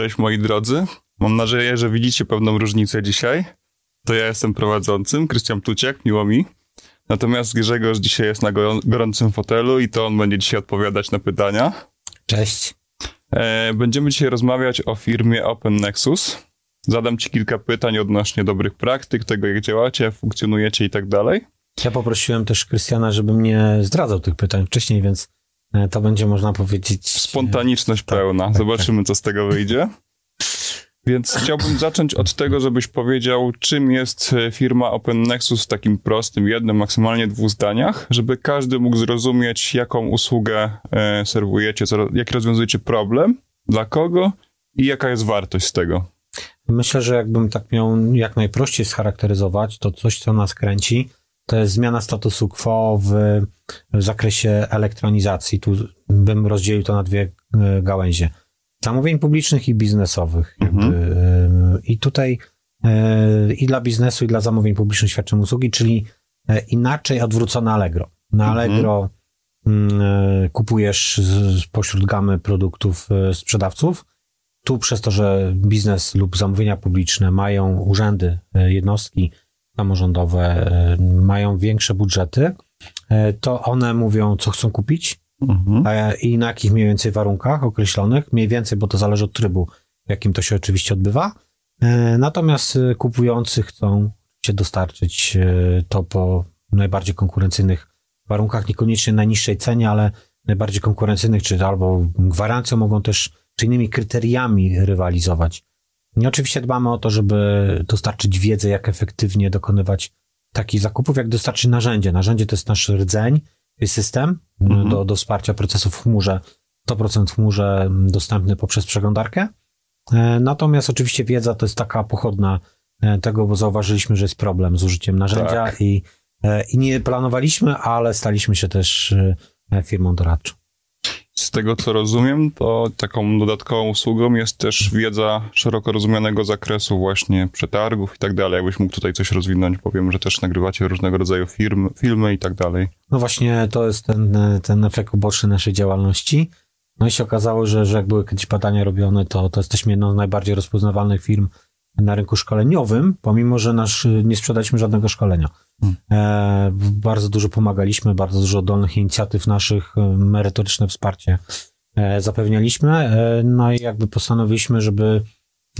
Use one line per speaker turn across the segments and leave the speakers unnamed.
Cześć moi drodzy. Mam nadzieję, że widzicie pewną różnicę dzisiaj. To ja jestem prowadzącym, Krystian Tuciak, miło mi. Natomiast Grzegorz dzisiaj jest na gorącym fotelu i to on będzie dzisiaj odpowiadać na pytania.
Cześć.
E, będziemy dzisiaj rozmawiać o firmie Open Nexus. Zadam ci kilka pytań odnośnie dobrych praktyk, tego jak działacie, funkcjonujecie i tak dalej.
Ja poprosiłem też Krystiana, żeby mnie zdradzał tych pytań wcześniej, więc to będzie można powiedzieć.
Spontaniczność tak, pełna. Tak, Zobaczymy, tak. co z tego wyjdzie. Więc chciałbym zacząć od tego, żebyś powiedział, czym jest e, firma Open Nexus w takim prostym, jednym, maksymalnie dwóch zdaniach, żeby każdy mógł zrozumieć, jaką usługę e, serwujecie, co, jaki rozwiązujecie problem, dla kogo i jaka jest wartość z tego.
Myślę, że jakbym tak miał jak najprościej scharakteryzować, to coś, co nas kręci, to jest zmiana statusu quo w, w zakresie elektronizacji. Tu bym rozdzielił to na dwie e, gałęzie. Zamówień publicznych i biznesowych. Mhm. E, I tutaj e, i dla biznesu, i dla zamówień publicznych świadczymy usługi, czyli inaczej odwrócone Allegro. Na mhm. Allegro mhm. kupujesz spośród gamy produktów sprzedawców. Tu przez to, że biznes lub zamówienia publiczne mają urzędy, jednostki, samorządowe e, mają większe budżety, e, to one mówią, co chcą kupić mhm. E, i na jakich mniej więcej warunkach określonych, mniej więcej, bo to zależy od trybu, w jakim to się oczywiście odbywa. Natomiast kupujący chcą się dostarczyć to po najbardziej konkurencyjnych warunkach, niekoniecznie najniższej cenie, ale najbardziej konkurencyjnych, czy albo gwarancją mogą też, czy innymi kryteriami rywalizować. I oczywiście dbamy o to, żeby dostarczyć wiedzę, jak efektywnie dokonywać takich zakupów, jak dostarczyć narzędzie. Narzędzie to jest nasz rdzeń, system mhm. do, do wsparcia procesów w chmurze, 100% w chmurze dostępny poprzez przeglądarkę. E, natomiast oczywiście wiedza to jest taka pochodna e, tego, bo zauważyliśmy, że jest problem z użyciem narzędzia tak. i, e, i nie planowaliśmy, ale staliśmy się też firmą doradczą.
Z tego co rozumiem, to taką dodatkową usługą jest też wiedza szeroko rozumianego zakresu właśnie przetargów i tak dalej. Jakbyś mógł tutaj coś rozwinąć, powiem, że też nagrywacie różnego rodzaju firm, filmy i tak dalej.
No właśnie to jest ten, ten efekt uboczny naszej działalności. No i się okazało, że, że jak były kiedyś badania robione, to, to jesteśmy jedną z najbardziej rozpoznawalnych firm na rynku szkoleniowym, pomimo, że nasz, nie sprzedaliśmy żadnego szkolenia. Hmm. E, bardzo dużo pomagaliśmy, bardzo dużo dolnych inicjatyw naszych, e, merytoryczne wsparcie e, zapewnialiśmy. E, no i jakby postanowiliśmy, żeby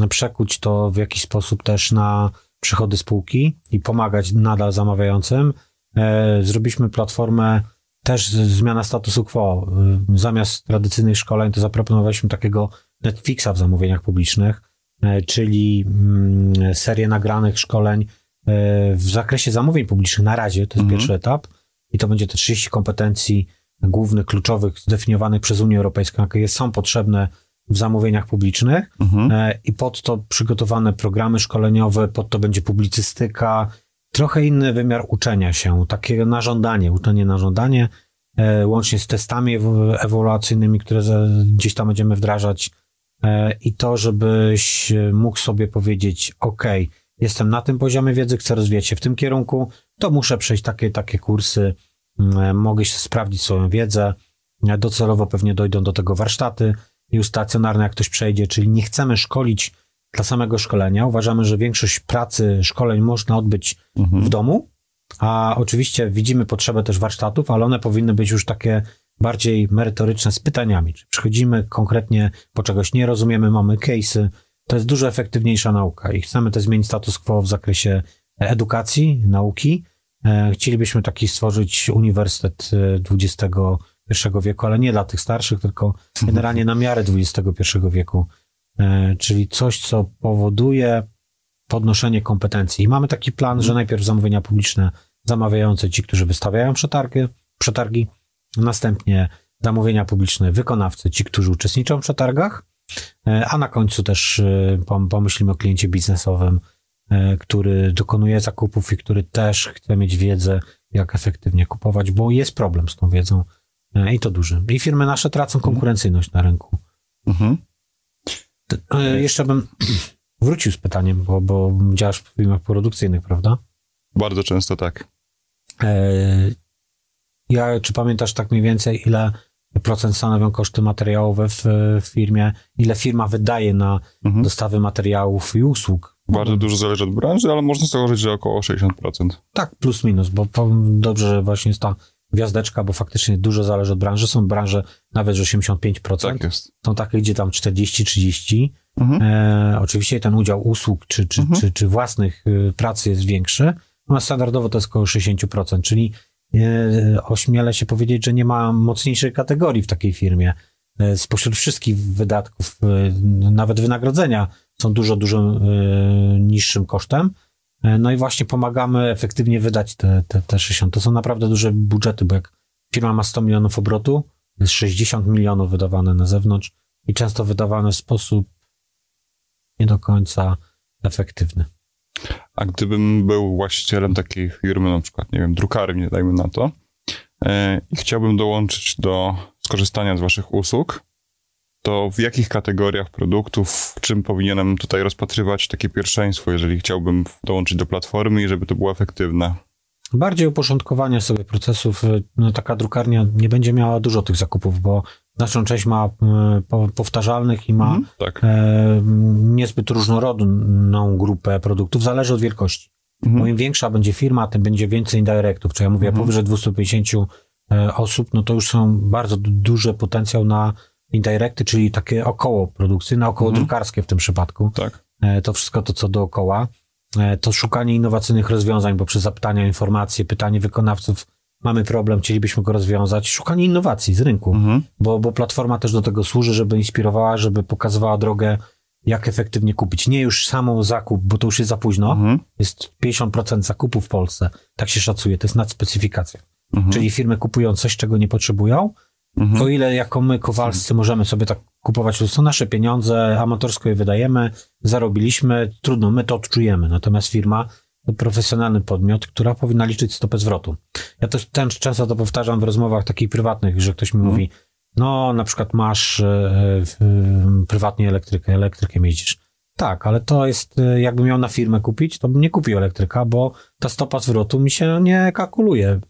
przekuć to w jakiś sposób też na przychody spółki i pomagać nadal zamawiającym. E, zrobiliśmy platformę też zmiana statusu quo. E, zamiast tradycyjnych szkoleń to zaproponowaliśmy takiego Netflixa w zamówieniach publicznych czyli mm, serię nagranych szkoleń e, w zakresie zamówień publicznych na razie, to jest mhm. pierwszy etap i to będzie te 30 kompetencji głównych, kluczowych, zdefiniowanych przez Unię Europejską, jakie są potrzebne w zamówieniach publicznych mhm. E, i pod to przygotowane programy szkoleniowe, pod to będzie publicystyka, trochę inny wymiar uczenia się, takie na żądanie, uczenie na żądanie, łącznie z testami ewaluacyjnymi, które gdzieś tam będziemy wdrażać E, i to, żebyś mógł sobie powiedzieć, ok, jestem na tym poziomie wiedzy, chcę rozwijać się w tym kierunku, to muszę przejść takie, takie kursy, e, mogę się sprawdzić swoją wiedzę, e, docelowo pewnie dojdą do tego warsztaty już stacjonarne, jak ktoś przejdzie, czyli nie chcemy szkolić dla samego szkolenia. Uważamy, że większość pracy, szkoleń można odbyć mhm. w domu, a oczywiście widzimy potrzebę też warsztatów, ale one powinny być już takie bardziej merytoryczne z pytaniami. Czy przychodzimy konkretnie, po czegoś nie rozumiemy, mamy case'y. To jest dużo efektywniejsza nauka i chcemy też zmienić status quo w zakresie edukacji, nauki. E, chcielibyśmy taki stworzyć uniwersytet XXI e, wieku, ale nie dla tych starszych, tylko generalnie na miarę XXI wieku. E, czyli coś, co powoduje podnoszenie kompetencji. I mamy taki plan, że najpierw zamówienia publiczne zamawiające ci, którzy wystawiają przetargi, przetargi Następnie zamówienia publiczne, wykonawcy, ci, którzy uczestniczą w przetargach, e, a na końcu też e, pomyślimy o kliencie biznesowym, e, który dokonuje zakupów i który też chce mieć wiedzę, jak efektywnie kupować, bo jest problem z tą wiedzą i to duży. I firmy nasze tracą mhm. konkurencyjność na rynku. Mhm. Jeszcze bym wrócił z pytaniem, bo, bo działasz w firmach produkcyjnych, prawda?
Bardzo często tak.
Ja, czy pamiętasz tak mniej więcej, ile procent stanowią koszty materiałowe w, w firmie, ile firma wydaje na mhm. dostawy materiałów i usług.
Bardzo dużo zależy od branży, ale można założyć, że około 60%.
Tak, plus minus, bo dobrze, że właśnie jest ta gwiazdeczka, bo faktycznie dużo zależy od branży. Są branże nawet, że 85%. Tak jest. Są takie, gdzie tam 40-30%. Mhm. E, oczywiście ten udział usług czy, czy, mhm. czy, czy własnych y, pracy jest większy. No, standardowo to jest około 60%, czyli ośmielę się powiedzieć, że nie ma mocniejszej kategorii w takiej firmie. E, spośród wszystkich wydatków, e, nawet wynagrodzenia są dużo, dużo niższym kosztem. No i właśnie pomagamy efektywnie wydać te, te, te 60. To są naprawdę duże budżety, bo jak firma ma 100 milionów obrotu, jest 60 milionów wydawane na zewnątrz i często wydawane w sposób nie do końca efektywny.
A gdybym był właścicielem takiej firmy, na przykład, nie wiem, drukarni, dajmy na to, i chciałbym dołączyć do skorzystania z waszych usług, to w jakich kategoriach produktów, czym powinienem tutaj rozpatrywać takie pierwszeństwo, jeżeli chciałbym dołączyć do platformy i żeby to było efektywne?
Bardziej uporządkowanie sobie procesów. No, taka drukarnia nie będzie miała dużo tych zakupów, bo naszą część ma e, powtarzalnych i ma mhm, tak. e, niezbyt różnorodną grupę produktów, zależy od wielkości. Mhm. Bo im większa będzie firma, tym będzie więcej indirectów, czyli ja mówię mhm. powyżej 250 e, osób, no to już są bardzo duży potencjał na indirecty, czyli takie około produkcyjne, około mhm. drukarskie w tym przypadku. Tak. To wszystko to, co dookoła. To szukanie innowacyjnych rozwiązań poprzez zapytania, informacje, pytanie wykonawców, mamy problem, chcielibyśmy go rozwiązać, szukanie innowacji z rynku, mhm. bo, bo platforma też do tego służy, żeby inspirowała, żeby pokazywała drogę, jak efektywnie kupić. Nie już samą zakup, bo to już jest za późno. Mhm. Jest 50% zakupu w Polsce, tak się szacuje, to jest nadspecyfikacja. Mhm. Czyli firmy kupują coś, czego nie potrzebują, mhm. o ile jako my, Kowalscy, możemy sobie tak kupować, to są nasze pieniądze, amatorsko je wydajemy, zarobiliśmy, trudno, my to odczujemy. Natomiast firma profesjonalny podmiot, która powinna liczyć stopę zwrotu. Ja też ten, często to powtarzam w rozmowach takich prywatnych, że ktoś mi mm. mówi, no na przykład masz e, prywatnie elektrykę, elektrykiem jeździsz. Tak, ale to jest, e, jakbym miał na firmę kupić, to bym nie kupił elektryka, bo ta stopa zwrotu mi się nie kalkuluje.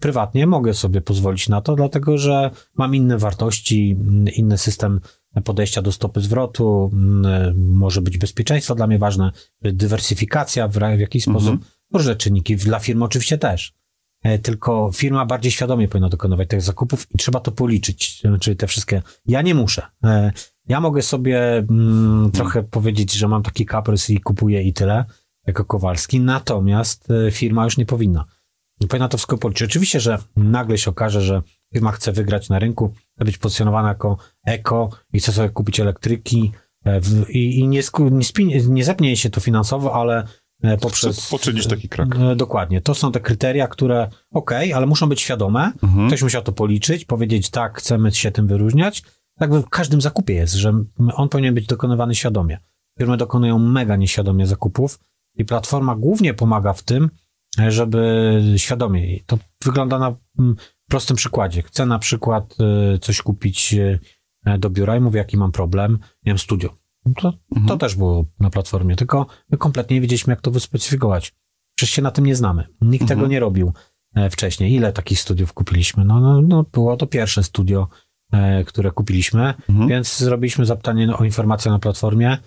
Prywatnie mogę sobie pozwolić na to, dlatego że mam inne wartości, inny system podejścia do stopy zwrotu, może być bezpieczeństwo dla mnie ważne, dywersyfikacja w, w jakiś mhm. sposób, różne czynniki, dla firmy oczywiście też. E, tylko firma bardziej świadomie powinna dokonywać tych zakupów i trzeba to policzyć, czyli te wszystkie. Ja nie muszę. E, ja mogę sobie mm, trochę powiedzieć, że mam taki kaprys i kupuję i tyle, jako Kowalski, natomiast e, firma już nie powinna. Nie powinna to wszystko policzyć. Oczywiście, że nagle się okaże, że firma chce wygrać na rynku, chce być pozycjonowana jako eko i chce sobie kupić elektryki i, i nie, nie, nie zepnie się to finansowo, ale E, poprzez...
Chcę poczynić taki krak.
E, dokładnie. To są te kryteria, które ok, ale muszą być świadome. Mhm. Ktoś musiał to policzyć, powiedzieć tak, chcemy się tym wyróżniać. Tak w każdym zakupie jest, że on powinien być dokonywany świadomie. Firmy dokonują mega nieświadomie zakupów i platforma głównie pomaga w tym, żeby świadomie. To wygląda na prostym przykładzie. Chcę na przykład e, coś kupić do biura i mówię, jaki mam problem. Wiem, studio to, mhm. to też było na platformie, tylko my kompletnie nie wiedzieliśmy, jak to wyspecyfikować. Przecież się na tym nie znamy. Nikt mhm. tego nie robił e, wcześniej. Ile takich studiów kupiliśmy? No, no, no było to pierwsze studio, e, które kupiliśmy, mhm. więc zrobiliśmy zapytanie o informację na platformie.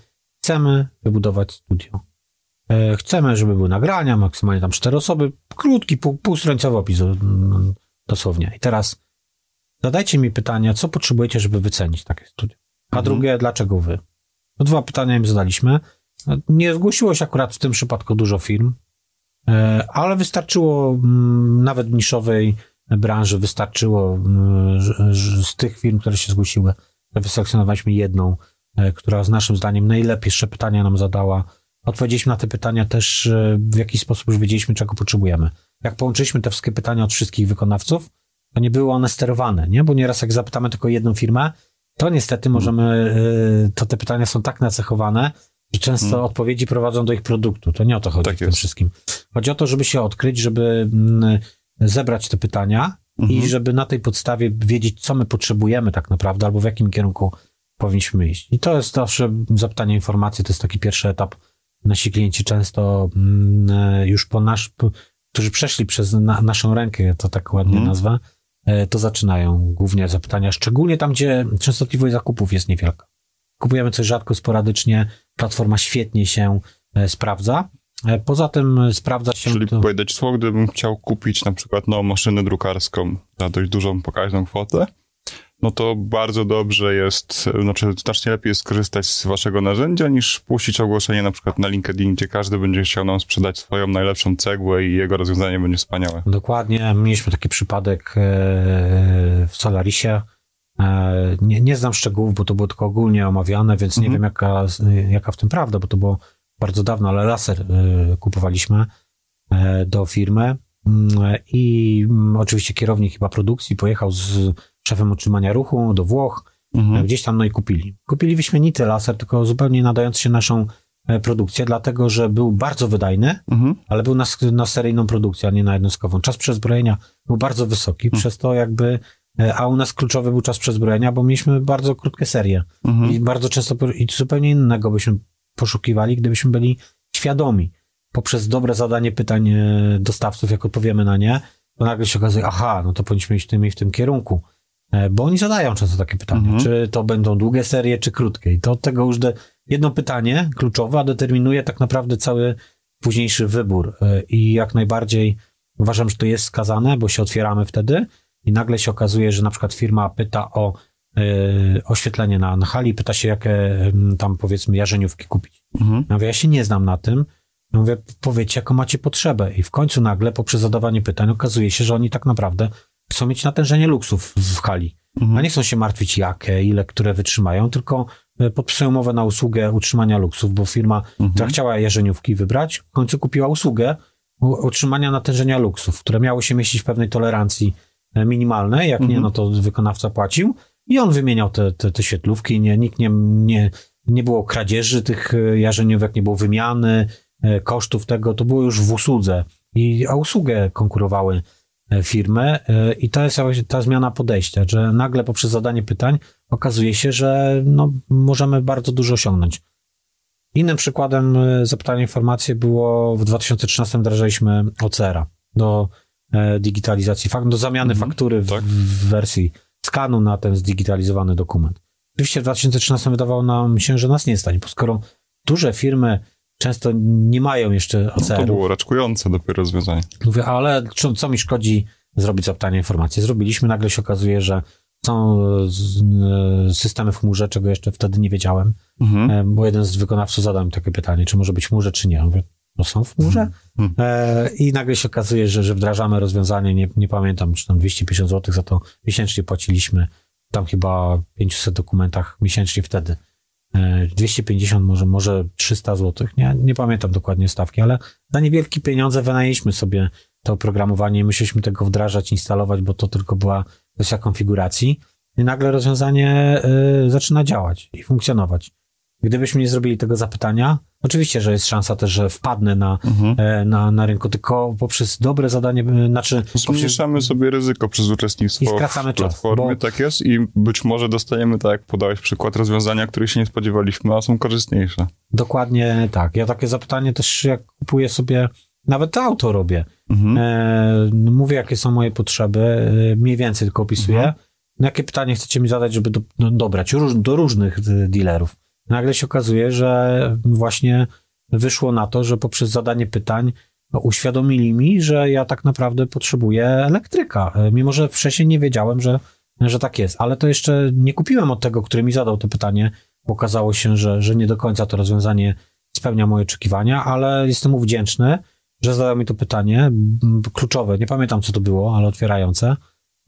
Chcemy wybudować studio. E, chcemy, żeby były nagrania, maksymalnie tam cztery osoby. Krótki, pół, półstronicowy opis dosłownie. I teraz zadajcie mi pytania, co potrzebujecie, żeby wycenić takie studio? A mhm. drugie, dlaczego wy? No dwa pytania im zadaliśmy. Nie zgłosiło się akurat w tym przypadku dużo firm, e, ale wystarczyło mm, nawet niszowej branży, wystarczyło mm, z tych firm, które się zgłosiły, wyselekcjonowaliśmy jedną, e, która z naszym zdaniem najlepsze pytania nam zadała. Odpowiedzieliśmy na te pytania też e, w jakiś sposób już wiedzieliśmy, czego potrzebujemy. Jak połączyliśmy te wszystkie pytania od wszystkich wykonawców, to nie były one sterowane, nie? Bo nieraz jak zapytamy tylko jedną firmę, to niestety możemy, y, to te pytania są tak nacechowane, że często hmm. odpowiedzi prowadzą do ich produktu. To nie o to chodzi tak w tym wszystkim. Chodzi o to, żeby się odkryć, żeby mm, zebrać te pytania i mhm. żeby na tej podstawie wiedzieć, co my potrzebujemy tak naprawdę, albo w jakim kierunku powinniśmy iść. I to jest zawsze zapytanie informacji, to jest taki pierwszy etap. Nasi klienci często mm, już po nasz, którzy przeszli przez na, naszą rękę, to tak ładnie hmm. nazwę, to zaczynają głównie zapytania, szczególnie tam, gdzie częstotliwość zakupów jest niewielka. Kupujemy coś rzadko, sporadycznie, platforma świetnie się sprawdza. Poza tym sprawdza się.
Czyli to... powiedzieć słowo, gdybym chciał kupić na przykład nową maszynę drukarską za dość dużą pokaźną kwotę, no to bardzo dobrze jest, znaczy znacznie lepiej jest skorzystać z waszego narzędzia niż puścić ogłoszenie na przykład na LinkedIn, gdzie każdy będzie chciał nam sprzedać swoją najlepszą cegłę i jego rozwiązanie będzie wspaniałe.
Dokładnie. Mieliśmy taki przypadek e, w Solarisie. E, nie, nie znam szczegółów, bo to było tylko ogólnie omawiane, więc nie mhm. wiem jaka, jaka w tym prawda, bo to było bardzo dawno, ale laser e, kupowaliśmy do firmy mm, i mm, oczywiście kierownik chyba produkcji pojechał z szefem utrzymania ruchu do Włoch, mhm. gdzieś tam no i kupili. Kupili wyśmienity laser, tylko zupełnie nadający się naszą e, produkcję, dlatego że był bardzo wydajny, mhm. ale był na, na seryjną produkcję, a nie na jednostkową. Czas przezbrojenia był bardzo wysoki, mhm. przez to jakby, e, a u nas kluczowy był czas przezbrojenia, bo mieliśmy bardzo krótkie serie mhm. i bardzo często i zupełnie innego byśmy poszukiwali, gdybyśmy byli świadomi poprzez dobre zadanie pytań e, dostawców, jak odpowiemy na nie, to nagle się okazuje, aha, no to powinniśmy iść w tym i w tym kierunku. E, bo oni zadają często takie pytania, mhm. czy to będą długie serie, czy krótkie. I to od tego już de, jedno pytanie kluczowe determinuje tak naprawdę cały późniejszy wybór. E, I jak najbardziej uważam, że to jest skazane, bo się otwieramy wtedy i nagle się okazuje, że na przykład firma pyta o y, oświetlenie na, na hali, pyta się, jakie tam powiedzmy jarzeniówki kupić. Mhm. Ja mówię, ja się nie znam na tym. Ja mówię, powiedzcie, jaką macie potrzebę. I w końcu nagle, poprzez zadawanie pytań, okazuje się, że oni tak naprawdę chcą mieć natężenie luksów w hali. Mhm. A nie chcą się martwić jakie, ile, które wytrzymają, tylko e, podpisują umowę na usługę utrzymania luksów, bo firma, mhm. która chciała jarzeniówki wybrać, w końcu kupiła usługę utrzymania natężenia luksów, które miało się mieścić w pewnej tolerancji e, minimalnej, jak mhm. nie, no to wykonawca płacił i on wymieniał te, te, te świetlówki, nie, nikt nie, nie, nie było kradzieży tych e, jarzeniówek, nie było wymiany, kosztów tego, to było już w usłudze i a usługę konkurowały firmy e, i to jest ta zmiana podejścia, że nagle poprzez zadanie pytań okazuje się, że no, możemy bardzo dużo osiągnąć. Innym przykładem e, zapytania informacji było w 2013 wdrażaliśmy OCR-a do digitalizacji, do zamiany mhm, faktury w, tak. w wersji skanu na ten zdigitalizowany dokument. Oczywiście w 2013 wydawało nam się, że nas nie stać, bo skoro duże firmy często nie mają jeszcze OCR. No
to było raczkujące dopiero rozwiązanie.
Mówię, ale co, co mi szkodzi zrobić zapytanie informacji? Zrobiliśmy, nagle się okazuje, że są e, systemy w chmurze, czego jeszcze wtedy nie wiedziałem, mhm. E, bo jeden z wykonawców zadał mi takie pytanie, czy może być w chmurze, czy nie. Mówię, no są w chmurze? Mhm. E, I nagle się okazuje, że, że wdrażamy rozwiązanie, nie, nie pamiętam, czy tam 250 zł za to miesięcznie płaciliśmy, tam chyba 500 dokumentach miesięcznie wtedy. 250, może, może 300 zł, nie, nie pamiętam dokładnie stawki, ale za niewielkie pieniądze wynajęliśmy sobie to oprogramowanie musieliśmy tego wdrażać, instalować, bo to tylko była kwestia konfiguracji. I nagle rozwiązanie y, zaczyna działać i funkcjonować. Gdybyśmy nie zrobili tego zapytania, oczywiście, że jest szansa też, że wpadnę na, mhm. e, na, na rynku, tylko poprzez dobre zadanie, e, znaczy...
Zmniejszamy sobie ryzyko przez uczestnictwo i skracamy w platformie, czas, bo... tak jest, i być może dostajemy, tak jak podałeś przykład, rozwiązania, których się nie spodziewaliśmy, a są korzystniejsze.
Dokładnie tak. Ja takie zapytanie też, jak kupuję sobie, nawet to auto robię. Mhm. E, no mówię, jakie są moje potrzeby, e, mniej więcej tylko opisuję. Mhm. No, jakie pytanie chcecie mi zadać, żeby do, no, dobrać do różnych dealerów nagle się okazuje, że właśnie wyszło na to, że poprzez zadanie pytań uświadomili mi, że ja tak naprawdę potrzebuję elektryka, e, mimo że wcześniej nie wiedziałem, że, że tak jest. Ale to jeszcze nie kupiłem od tego, który mi zadał to pytanie, bo okazało się, że, że nie do końca to rozwiązanie spełnia moje oczekiwania, ale jestem mu wdzięczny, że zadał mi to pytanie, kluczowe, nie pamiętam co to było, ale otwierające,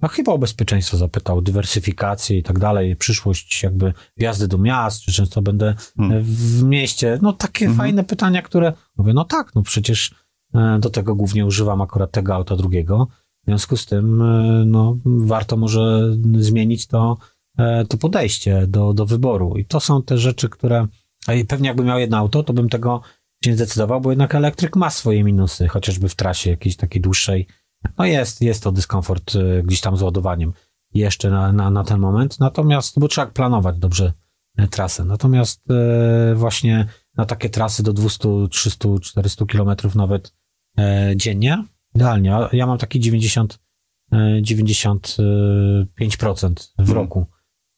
a chyba o bezpieczeństwo zapytał, dywersyfikację i tak dalej, przyszłość jakby wjazdy do miast, czy często będę hmm. w mieście. No takie hmm. fajne pytania, które mówię, no tak, no przecież e, do tego głównie używam akurat tego auta drugiego. W związku z tym, e, no, warto może zmienić to, e, to podejście do, do wyboru. I to są te rzeczy, które, a pewnie jakbym miał jedno auto, to bym tego się nie zdecydował, bo jednak elektryk ma swoje minusy, chociażby w trasie jakiejś takiej dłuższej, no jest, jest to dyskomfort y, gdzieś tam z ładowaniem jeszcze na, na, na ten moment, natomiast, bo trzeba planować dobrze y, trasę, natomiast y, właśnie na takie trasy do 200, 300, 400 kilometrów nawet dziennie, idealnie. Ja mam taki 90 95% w
Mhm.
roku.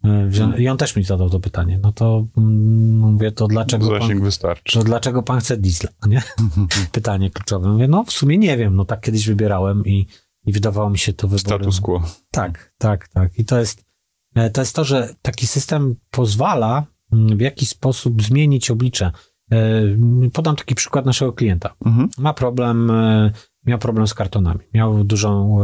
E, I on też mi zadał to pytanie. No to mm, mówię, to dlaczego pan,
Zasięg wystarczy.
to dlaczego pan chce diesla, nie? Pytanie kluczowe. Mówię, no w sumie nie wiem, no tak kiedyś wybierałem i, i wydawało mi się to wyborem.
Status quo.
Tak, tak, tak. I to jest, e, to jest to, że taki system pozwala mm, w jakiś sposób zmienić oblicze. E, Podam taki przykład naszego klienta.
Mhm.
Ma problem, miał problem z kartonami. Miał dużą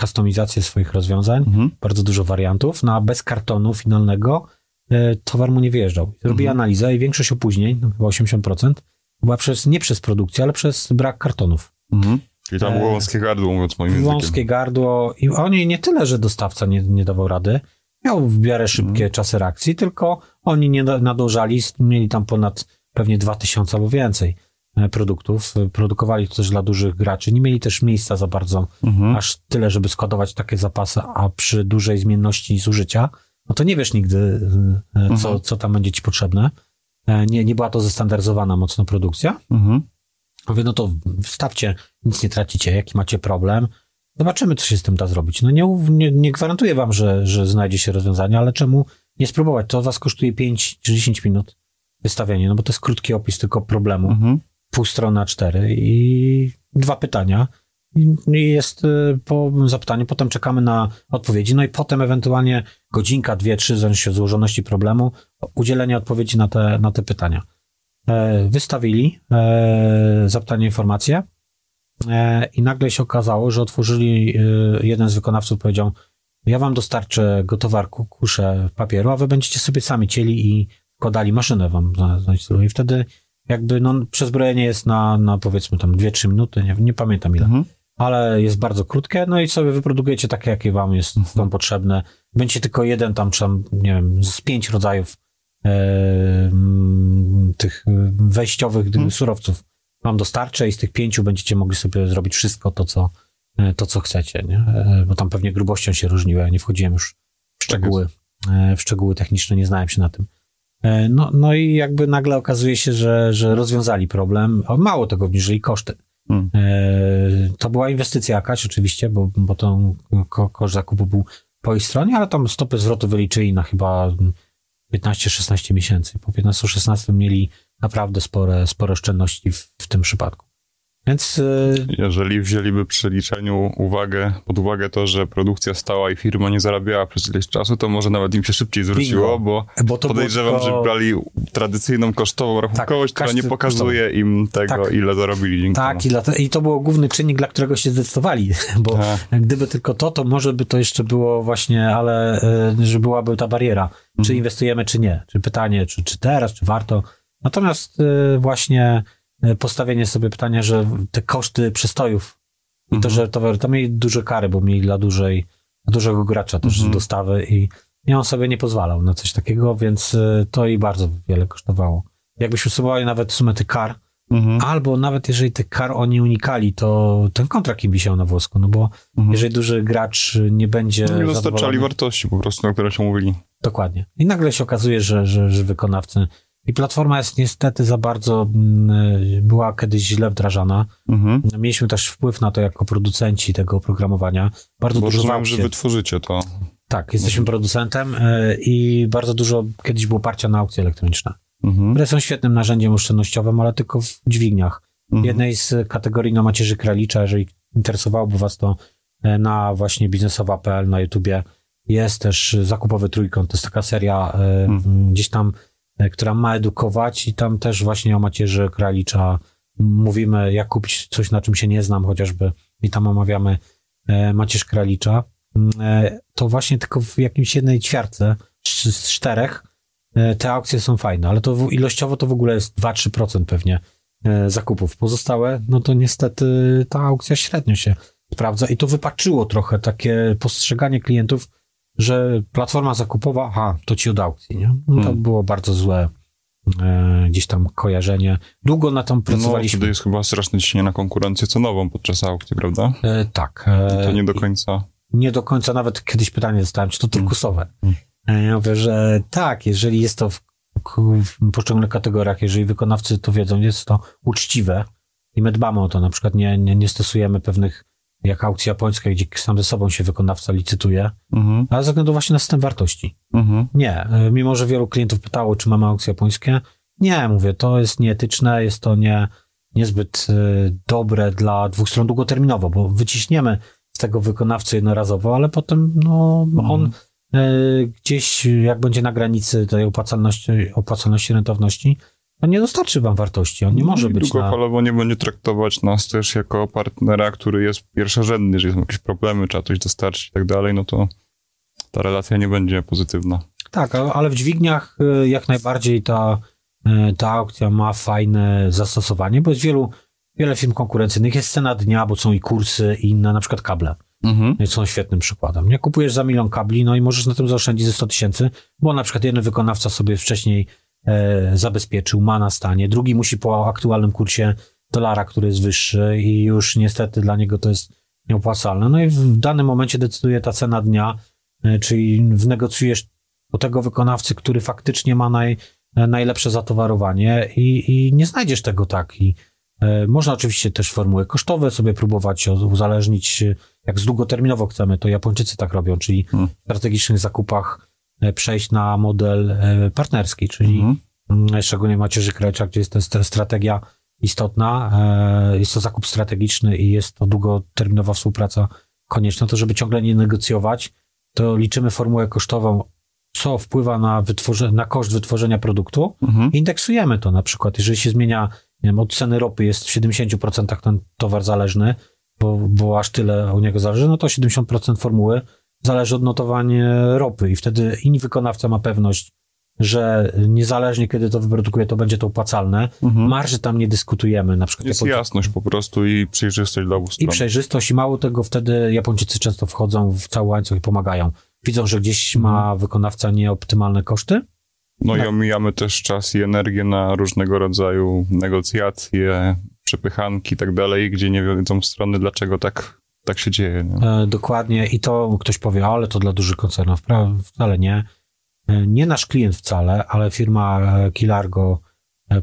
kustomizację swoich rozwiązań,
Mhm.
bardzo dużo wariantów, no a bez kartonu finalnego e, towar mu nie wyjeżdżał. Zrobi
Mhm.
analizę i większość opóźnień, no chyba 80%, była przez, nie przez produkcję, ale przez brak kartonów.
Mhm. Czyli tam było
E,
wąskie gardło, mówiąc moim językiem.
Wąskie gardło i oni nie tyle, że dostawca nie, nie dawał rady, miał w miarę szybkie
Mhm.
czasy reakcji, tylko oni nie na- nadążali, mieli tam ponad pewnie 2000 albo więcej produktów, e, produkowali to też dla dużych graczy, nie mieli też miejsca za bardzo,
Mhm.
aż tyle, żeby składować takie zapasy, a przy dużej zmienności zużycia, no to nie wiesz nigdy, e, e, co,
Mhm.
co tam będzie ci potrzebne. E, Nie, nie była to zestandaryzowana mocno produkcja,
Mhm.
Mówię, no to wstawcie, nic nie tracicie, jaki macie problem. Zobaczymy, co się z tym da zrobić. No nie, nie, nie gwarantuję wam, że, że znajdzie się rozwiązanie, ale czemu nie spróbować? To was kosztuje 5 czy 10 minut wystawienie, no bo to jest krótki opis tylko problemu,
Mhm.
Pół strony A4 i dwa pytania. I i jest y, po zapytaniu, potem czekamy na odpowiedzi, no i potem ewentualnie godzinka, dwie, trzy, w od złożoności problemu, udzielenie odpowiedzi na te, na te pytania. E, Wystawili e, zapytanie informacje e, i nagle się okazało, że otworzyli, e, jeden z wykonawców powiedział, ja wam dostarczę gotowe kusze papieru, a wy będziecie sobie sami cieli i wkładali maszynę wam. I wtedy jakby no, przezbrojenie jest na, na powiedzmy tam 2-3 minuty, nie, nie pamiętam ile
Mhm.
ale jest bardzo krótkie, no i sobie wyprodukujecie takie, jakie wam jest wam potrzebne. Będzie tylko jeden tam, czy tam, nie wiem, z pięć rodzajów e, mm, tych wejściowych
Mhm.
surowców wam dostarczę i z tych pięciu będziecie mogli sobie zrobić wszystko to, co, e, to, co chcecie, nie? E, Bo tam pewnie grubością się różniły, ja nie wchodziłem już w szczegóły, e, w szczegóły techniczne, nie znałem się na tym. E, No, no i jakby nagle okazuje się, że, że rozwiązali problem, a mało tego, obniżyli koszty.
Hmm.
E, To była inwestycja jakaś oczywiście, bo, bo ko- koszt zakupu był po ich stronie, ale tam stopy zwrotu wyliczyli na chyba 15-16 miesięcy. Po 15-16 mieli naprawdę spore, spore oszczędności w, w tym przypadku. Więc e,
Jeżeli wzięliby przy liczeniu uwagę, pod uwagę to, że produkcja stała i firma nie zarabiała przez ileś czasu, to może nawet im się szybciej zwróciło, bo
bo było
podejrzewam,
tylko-
że brali tradycyjną kosztową rachunkowość, która
każdy
nie pokazuje im tego,
Tak.
ile zarobili dzięki
Tak, i, i to był główny czynnik, dla którego się zdecydowali, bo
Tak.
gdyby tylko to, to może by to jeszcze było właśnie, ale e, że byłaby ta bariera, czy
Mhm.
inwestujemy, czy nie, czy pytanie, czy, czy teraz, czy warto. Natomiast e, właśnie postawienie sobie pytania, że te koszty przystojów i to,
Mhm.
że to, to mieli duże kary, bo mieli dla dużej, dużego gracza też
Mhm.
dostawy i, i on sobie nie pozwalał na coś takiego, więc e, to i bardzo wiele kosztowało. Jakbyśmy sumowali nawet sumę tych kar,
Mhm.
Albo nawet jeżeli tych kar oni unikali, to ten kontrakt im wisiał na włosku, no bo
Mhm.
jeżeli duży gracz nie będzie
Nie dostarczali
zadowolony,
wartości po prostu, na które się mówili.
dokładnie. I nagle się okazuje, że, że, że wykonawcy i platforma jest niestety za bardzo, mm, była kiedyś źle wdrażana.
Mhm.
Mieliśmy też wpływ na to jako producenci tego oprogramowania. Bardzo
Bo
dużo
rozumiem, że
się.
wy tworzycie to.
Tak, jesteśmy producentem y, i bardzo dużo kiedyś było oparcia na aukcje elektroniczne,
Mhm.
które są świetnym narzędziem oszczędnościowym, ale tylko w dźwigniach.
Mhm.
jednej z kategorii na macierzy kralicza, jeżeli interesowałoby Was to e, na właśnie biznesowa.pl na YouTubie jest też zakupowy trójkąt. To jest taka seria
Mhm.
gdzieś tam, która ma edukować i tam też właśnie o macierzy kralicza mówimy, jak kupić coś, na czym się nie znam chociażby i tam omawiamy e, macierz kralicza. E, To właśnie tylko w jakimś jednej ćwiartce z czterech e, te aukcje są fajne, ale to ilościowo to w ogóle jest 2-3% pewnie e, zakupów. Pozostałe, no to niestety ta aukcja średnio się sprawdza i to wypaczyło trochę takie postrzeganie klientów, że platforma zakupowa, aha, to ci od aukcji, nie? No to
Hmm.
było bardzo złe e, gdzieś tam kojarzenie. Długo na tym
No,
pracowaliśmy.
wtedy jest chyba straszne ciśnienie na konkurencję cenową podczas aukcji, prawda?
E, tak. e,
To nie do końca.
nie do końca nawet kiedyś pytanie dostałem, czy to turkusowe.
Mm.
E, Ja mówię, że tak, jeżeli jest to w, w poszczególnych kategoriach, jeżeli wykonawcy to wiedzą, jest to uczciwe i my dbamy o to, na przykład nie, nie, nie stosujemy pewnych jak aukcja japońska, gdzie sam ze sobą się wykonawca licytuje, mhm. ale ze względu właśnie na system wartości. Mhm. Nie, e, mimo że wielu klientów pytało, czy mamy aukcje japońskie, nie, mówię, to jest nieetyczne, jest to nie, niezbyt e, dobre dla dwóch stron długoterminowo, bo wyciśniemy z tego wykonawcy jednorazowo, ale potem no, mhm. on e, gdzieś, jak będzie na granicy tej opłacalności, opłacalności rentowności, to nie dostarczy wam wartości, on nie no może no być
długofalowo na... nie będzie traktować nas też jako partnera, który jest pierwszorzędny, że są jakieś problemy, trzeba coś dostarczyć i tak dalej, no to ta relacja nie będzie pozytywna.
Tak, ale w dźwigniach y, jak najbardziej ta, y, ta aukcja ma fajne zastosowanie, bo jest wielu, wiele firm konkurencyjnych, jest cena dnia, bo są i kursy i inne, na przykład kable. Mhm. No są świetnym przykładem. Nie kupujesz za milion kabli, no i możesz na tym zaoszczędzić ze 100 tysięcy, bo na przykład jeden wykonawca sobie wcześniej zabezpieczył, ma na stanie, drugi musi po aktualnym kursie dolara, który jest wyższy i już niestety dla niego to jest nieopłacalne. No i w danym momencie decyduje ta cena dnia, e, czyli wynegocjujesz do tego wykonawcy, który faktycznie ma naj, e, najlepsze zatowarowanie i, i nie znajdziesz tego tak. I, e, można oczywiście też formuły kosztowe sobie próbować uzależnić, jak z długoterminowo chcemy, to Japończycy tak robią, czyli hmm. w strategicznych zakupach E, przejść na model e, partnerski, czyli mhm. Mm, szczególnie macierzy krajcza, gdzie jest to strategia istotna, e, jest to zakup strategiczny i jest to długoterminowa współpraca konieczna, to żeby ciągle nie negocjować, to liczymy formułę kosztową, co wpływa na, wytworze- na koszt wytworzenia produktu, mhm. indeksujemy to na przykład, jeżeli się zmienia, nie wiem, od ceny ropy jest w 70% ten towar zależny, bo, bo aż tyle u niego zależy, no to 70% formuły zależy od notowania ropy i wtedy inni wykonawca ma pewność, że niezależnie kiedy to wyprodukuje, to będzie to opłacalne. Mhm. Marży tam nie dyskutujemy. Na przykład
Jest jasność po prostu i przejrzystość dla obu
stron. I przejrzystość i mało tego, wtedy Japończycy często wchodzą w cały łańcuch i pomagają. Widzą, że gdzieś mhm. ma wykonawca nieoptymalne koszty.
No tak. i omijamy też czas i energię na różnego rodzaju negocjacje, przepychanki i tak dalej, gdzie nie wiedzą strony, dlaczego tak tak się dzieje. Nie?
E, dokładnie i to ktoś powie, ale to dla dużych koncernów. Wcale nie. E, nie nasz klient wcale, ale firma e, Kilargo,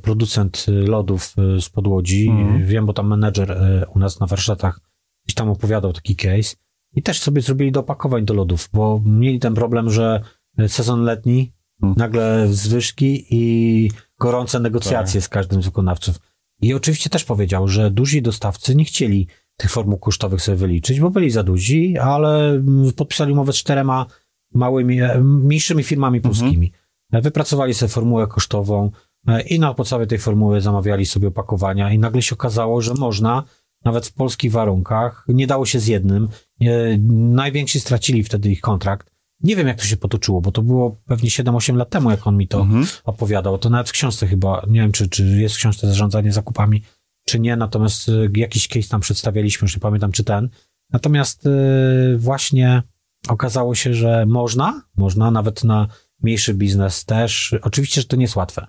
producent lodów z podłodzi. Mm. Wiem, bo tam menedżer u nas na warsztatach gdzieś tam opowiadał taki case i też sobie zrobili do opakowań do lodów, bo mieli ten problem, że sezon letni, mm. nagle zwyżki i gorące negocjacje tak. z każdym z wykonawców. I oczywiście też powiedział, że duzi dostawcy nie chcieli tych formuł kosztowych sobie wyliczyć, bo byli za duzi, ale podpisali umowę z czterema małymi, e, mniejszymi firmami polskimi. Mhm. Wypracowali sobie formułę kosztową e, i na podstawie tej formuły zamawiali sobie opakowania i nagle się okazało, że można nawet w polskich warunkach, nie dało się z jednym. Najwięksi stracili wtedy ich kontrakt. Nie wiem, jak to się potoczyło, bo to było pewnie 7-8 lat temu, jak on mi to mhm. opowiadał. To nawet w książce chyba, nie wiem, czy, czy jest w książce zarządzanie zakupami czy nie, natomiast y, jakiś case tam przedstawialiśmy, już nie pamiętam czy ten. Natomiast y, właśnie okazało się, że można, można nawet na mniejszy biznes też. Oczywiście, że to nie jest łatwe,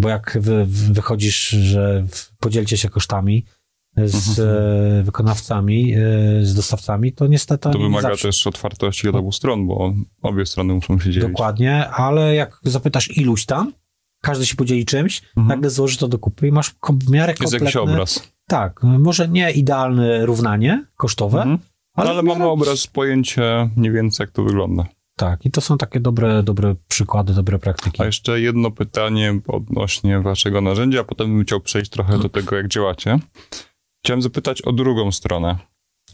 bo jak wy, wychodzisz, że podzielcie się kosztami z mhm. wykonawcami, y, z dostawcami, to niestety...
To wymaga zawsze... też otwartości od obu stron, bo obie strony muszą się dzielić.
Dokładnie, ale jak zapytasz iluś tam, każdy się podzieli czymś, mhm. nagle złoży to do kupy i masz w miarę kompletny...
Jest jakiś obraz.
Tak, może nie idealne równanie kosztowe, mhm.
ale, ale miarę... mamy obraz, pojęcie mniej więcej jak to wygląda.
Tak, i to są takie dobre, dobre przykłady, dobre praktyki.
A jeszcze jedno pytanie odnośnie waszego narzędzia, a potem bym chciał przejść trochę do tego, jak działacie. Chciałem zapytać o drugą stronę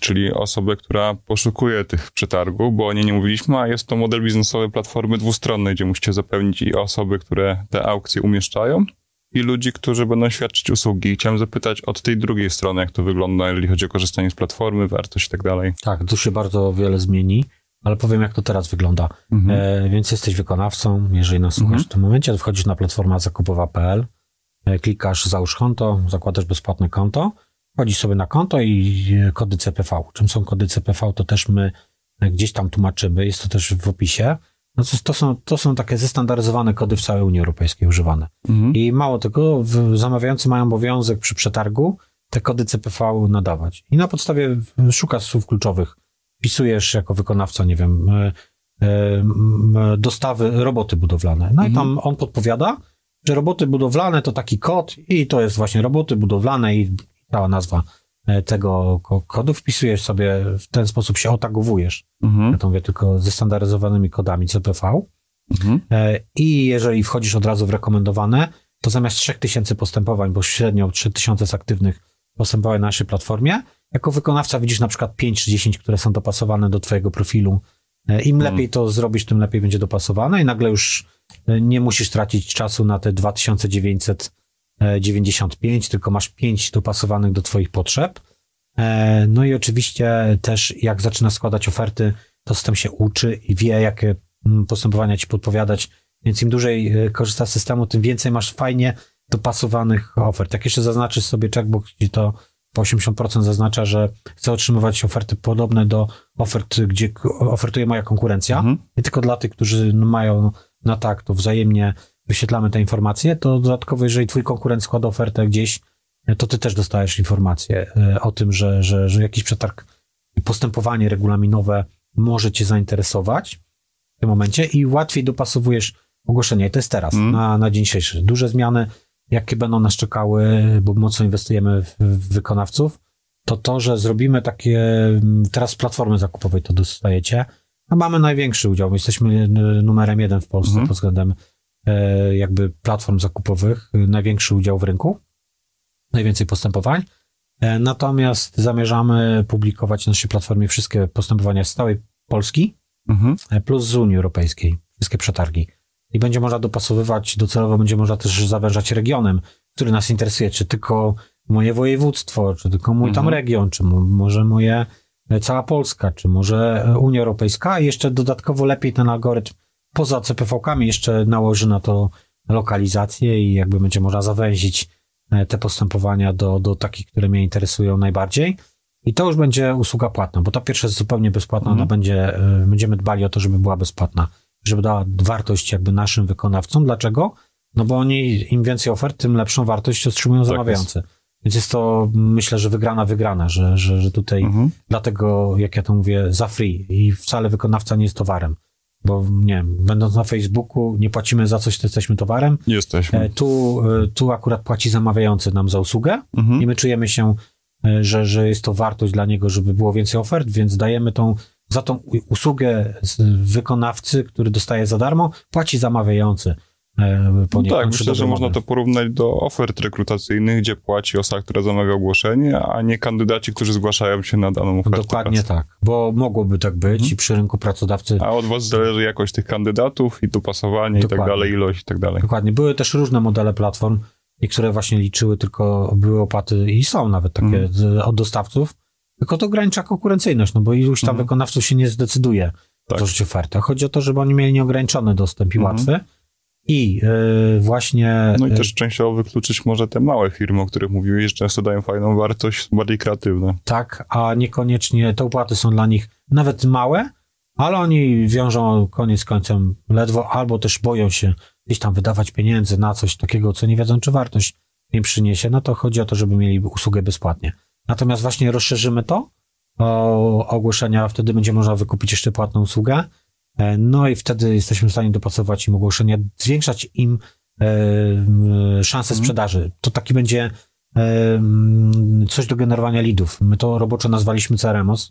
czyli osobę, która poszukuje tych przetargów, bo o niej nie mówiliśmy, a jest to model biznesowy platformy dwustronnej, gdzie musicie zapewnić i osoby, które te aukcje umieszczają, i ludzi, którzy będą świadczyć usługi. Chciałem zapytać od tej drugiej strony, jak to wygląda, jeżeli chodzi o korzystanie z platformy, wartość i tak dalej.
Tak, tu się bardzo wiele zmieni, ale powiem, jak to teraz wygląda. Mhm. E, więc jesteś wykonawcą, jeżeli nas słuchasz mhm. w tym momencie, wchodzisz na platformę zakupowa.pl, e, klikasz załóż konto, zakładasz bezpłatne konto, Wchodzisz sobie na konto i kody CPV. Czym są kody CPV, to też my gdzieś tam tłumaczymy, jest to też w opisie. No to, to, są, to są takie zestandaryzowane kody w całej Unii Europejskiej używane. Mhm. I mało tego, zamawiający mają obowiązek przy przetargu te kody CPV nadawać. I na podstawie szukasz słów kluczowych, wpisujesz jako wykonawca, nie wiem, e, e, dostawy roboty budowlane. No mhm. i tam on podpowiada, że roboty budowlane to taki kod i to jest właśnie roboty budowlane i cała nazwa e, tego kodu, wpisujesz sobie, w ten sposób się otagowujesz.
Mhm.
Ja to mówię tylko ze standaryzowanymi kodami CPV.
Mhm.
E, I jeżeli wchodzisz od razu w rekomendowane, to zamiast 3000 postępowań, bo średnio 3000 z aktywnych postępowań na naszej platformie, jako wykonawca widzisz na przykład 5 czy 10, które są dopasowane do twojego profilu. E, Im
Mhm.
lepiej to zrobisz, tym lepiej będzie dopasowane i nagle już nie musisz tracić czasu na te 2995, tylko masz 5 dopasowanych do twoich potrzeb. E, No i oczywiście też jak zaczyna składać oferty, to system się uczy i wie, jakie mm, postępowania ci podpowiadać, więc im dłużej e, korzystasz z systemu, tym więcej masz fajnie dopasowanych ofert. Jak jeszcze zaznaczysz sobie checkbox, gdzie to po 80% zaznacza, że chce otrzymywać oferty podobne do ofert, gdzie ofertuje moja konkurencja,
Mhm.
nie tylko dla tych, którzy no, mają na tak, to wzajemnie wyświetlamy te informacje, to dodatkowo, jeżeli twój konkurent składa ofertę gdzieś, to ty też dostajesz informację e, o tym, że, że, że jakiś przetarg, postępowanie regulaminowe może cię zainteresować w tym momencie i łatwiej dopasowujesz ogłoszenie. I to jest teraz,
Mm.
na, na dzień dzisiejszy. Duże zmiany, jakie będą nas czekały, bo mocno inwestujemy w, w wykonawców, to to, że zrobimy takie, mm, teraz platformy zakupowej to dostajecie, a mamy największy udział. My jesteśmy numerem jeden w Polsce
Mhm.
pod względem jakby platform zakupowych, y, największy udział w rynku, najwięcej postępowań. E, Natomiast zamierzamy publikować na naszej platformie wszystkie postępowania z całej Polski,
Mhm.
e, plus z Unii Europejskiej, wszystkie przetargi. I będzie można dopasowywać, docelowo będzie można też zawężać regionem, który nas interesuje, czy tylko moje województwo, czy tylko mój tam
Mhm.
region, czy mo- może moje e, cała Polska, czy może e, Unia Europejska i jeszcze dodatkowo lepiej ten algorytm poza CPV-kami jeszcze nałoży na to lokalizację i jakby będzie można zawęzić e, te postępowania do, do takich, które mnie interesują najbardziej. I to już będzie usługa płatna, bo ta pierwsza jest zupełnie bezpłatna,
Mhm.
ona będzie, e, będziemy dbali o to, żeby była bezpłatna, żeby dała wartość jakby naszym wykonawcom. Dlaczego? No bo oni, im więcej ofert, tym lepszą wartość otrzymują
Tak
zamawiający. Więc jest to, myślę, że wygrana, wygrana, że, że, że tutaj
Mhm.
dlatego, jak ja to mówię, za free i wcale wykonawca nie jest towarem. Bo nie wiem, będąc na Facebooku, nie płacimy za coś, to jesteśmy towarem.
Jesteśmy.
E, Tu, e, tu akurat płaci zamawiający nam za usługę i
Mhm.
my czujemy się, e, że, że jest to wartość dla niego, żeby było więcej ofert, więc dajemy tą, za tą usługę wykonawcy, który dostaje za darmo, płaci zamawiający. E,
No tak, myślę, że można to porównać do ofert rekrutacyjnych, gdzie płaci osoba, która zamawia ogłoszenie, a nie kandydaci, którzy zgłaszają się na daną ofertę
Dokładnie
pracy.
tak, bo mogłoby tak być
Mhm.
i przy rynku pracodawcy
A od was zależy jakość tych kandydatów i dopasowanie i tak
Dokładnie.
dalej, ilość i tak dalej.
Dokładnie. Były też różne modele platform, niektóre właśnie liczyły tylko, były opłaty i są nawet takie z, od dostawców, tylko to ogranicza konkurencyjność, no bo iluś tam
Mhm.
wykonawców się nie zdecyduje
Tak.
tworzyć ofertę. Chodzi o to, żeby oni mieli nieograniczony dostęp i
Mhm.
łatwy. I yy, właśnie...
No i
yy,
też częściowo wykluczyć może te małe firmy, o których mówiłeś, że często dają fajną wartość, bardziej kreatywne.
Tak, a niekoniecznie te opłaty są dla nich nawet małe, ale oni wiążą koniec końcem ledwo, albo też boją się gdzieś tam wydawać pieniędzy na coś takiego, co nie wiedzą, czy wartość im przyniesie. No to chodzi o to, żeby mieli usługę bezpłatnie. Natomiast właśnie rozszerzymy to o ogłoszenia, wtedy będzie można wykupić jeszcze płatną usługę. E, No i wtedy jesteśmy w stanie dopasować im ogłoszenia, zwiększać im e, szanse
Mhm.
sprzedaży. To taki będzie e, coś do generowania leadów. My to roboczo nazwaliśmy CRMOS,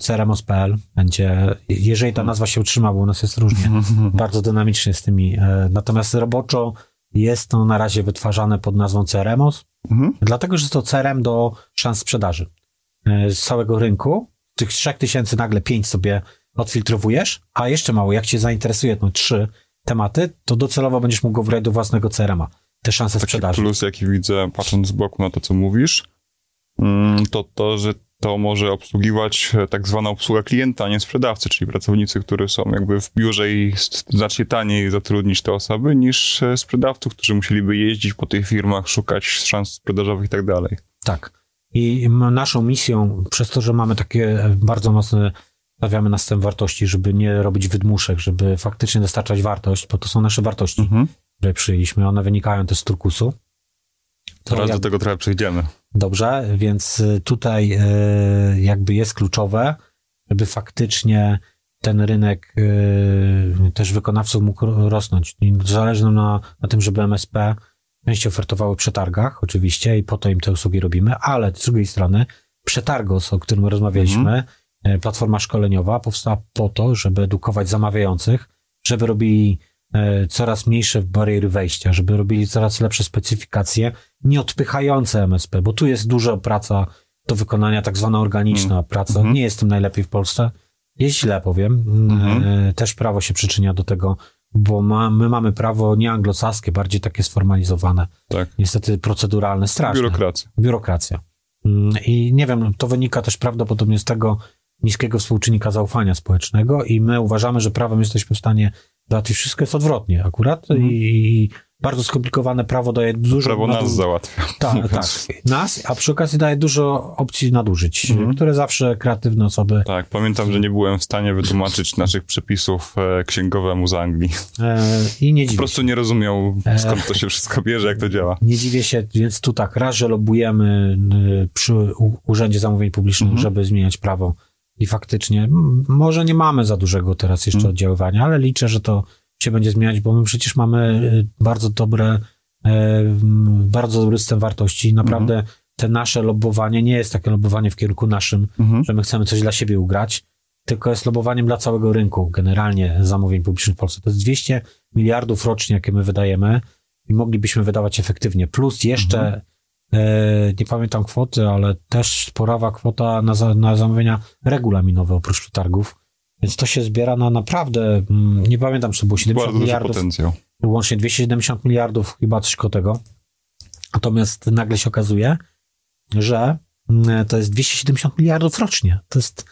CRMOS.pl będzie, jeżeli ta nazwa się utrzyma, bo u nas jest różnie, bardzo dynamicznie z tymi. Natomiast roboczo jest to na razie wytwarzane pod nazwą CRMOS,
Mhm.
dlatego, że jest to CRM do szans sprzedaży z całego rynku. Tych 3000 nagle 5 sobie odfiltrowujesz, a jeszcze mało, jak cię zainteresuje no, trzy tematy, to docelowo będziesz mógł go wgrać do własnego CRM-a. Te szanse
Taki
sprzedaży.
plus, jaki widzę, patrząc z boku na to, co mówisz, mm, to to, że to może obsługiwać e, tak zwana obsługa klienta, a nie sprzedawcy, czyli pracownicy, którzy są jakby w biurze i znacznie taniej zatrudnić te osoby niż e, sprzedawców, którzy musieliby jeździć po tych firmach, szukać szans sprzedażowych i tak dalej.
Tak. I naszą misją, przez to, że mamy takie e, bardzo mocne, stawiamy na system wartości, żeby nie robić wydmuszek, żeby faktycznie dostarczać wartość, bo to są nasze wartości,
Mhm.
które przyjęliśmy, one wynikają też z turkusu. To
Zaraz
jak-
do tego trochę przejdziemy.
Dobrze, więc y, tutaj y, jakby jest kluczowe, żeby faktycznie ten rynek y, też wykonawców mógł ro- rosnąć. Zależy nam na, na tym, żeby MSP częściej ofertowały przetargach, oczywiście, i po to im te usługi robimy, ale z drugiej strony Przetargos, o którym rozmawialiśmy, mhm. Platforma szkoleniowa, powstała po to, żeby edukować zamawiających, żeby robili e, coraz mniejsze bariery wejścia, żeby robili coraz lepsze specyfikacje, nie odpychające MSP, bo tu jest duża praca do wykonania, tak zwana organiczna mm. praca. Mm -hmm. Nie jest tym najlepiej w Polsce. Jest źle, powiem. Mm -hmm. Też prawo się przyczynia do tego, bo ma, my mamy prawo nie anglosaskie, bardziej takie sformalizowane. Tak. Niestety proceduralne, straszne.
Biurokracja.
Biurokracja. Mm, I nie wiem, to wynika też prawdopodobnie z tego niskiego współczynnika zaufania społecznego i my uważamy, że prawem jesteśmy w stanie załatwić wszystko, jest odwrotnie akurat mm. i, bardzo skomplikowane prawo daje dużo...
Prawo nas załatwia.
Tak, tak. Nas, a przy okazji daje dużo opcji nadużyć, mhm. które zawsze kreatywne osoby...
Tak, pamiętam, że nie byłem w stanie wytłumaczyć naszych przepisów e, księgowemu z Anglii. E, I nie dziwię Po prostu się. nie rozumiał, e, skąd to się wszystko bierze, jak to działa.
Nie dziwię się, więc tu tak, raz, że lobujemy przy Urzędzie Zamówień Publicznych, mhm. żeby zmieniać prawo i faktycznie, może nie mamy za dużego teraz jeszcze mhm. oddziaływania, ale liczę, że to się będzie zmieniać, bo my przecież mamy e, bardzo dobre, e, bardzo dobry system wartości. Naprawdę mhm. te nasze lobowanie nie jest takie lobowanie w kierunku naszym, mhm. że my chcemy coś dla siebie ugrać, tylko jest lobowaniem dla całego rynku, generalnie zamówień publicznych w Polsce. To jest 200 miliardów rocznie, jakie my wydajemy i moglibyśmy wydawać efektywnie. Plus jeszcze, mhm. E, nie pamiętam kwoty, ale też sporawa kwota na, za, na zamówienia regulaminowe oprócz przetargów. Więc to się zbiera na naprawdę, mm, nie pamiętam, czy to było 70 Bardzo miliardów. Potencjał. Łącznie 270 miliardów, chyba coś koło tego. Natomiast nagle się okazuje, że mm, to jest 270 miliardów rocznie. To jest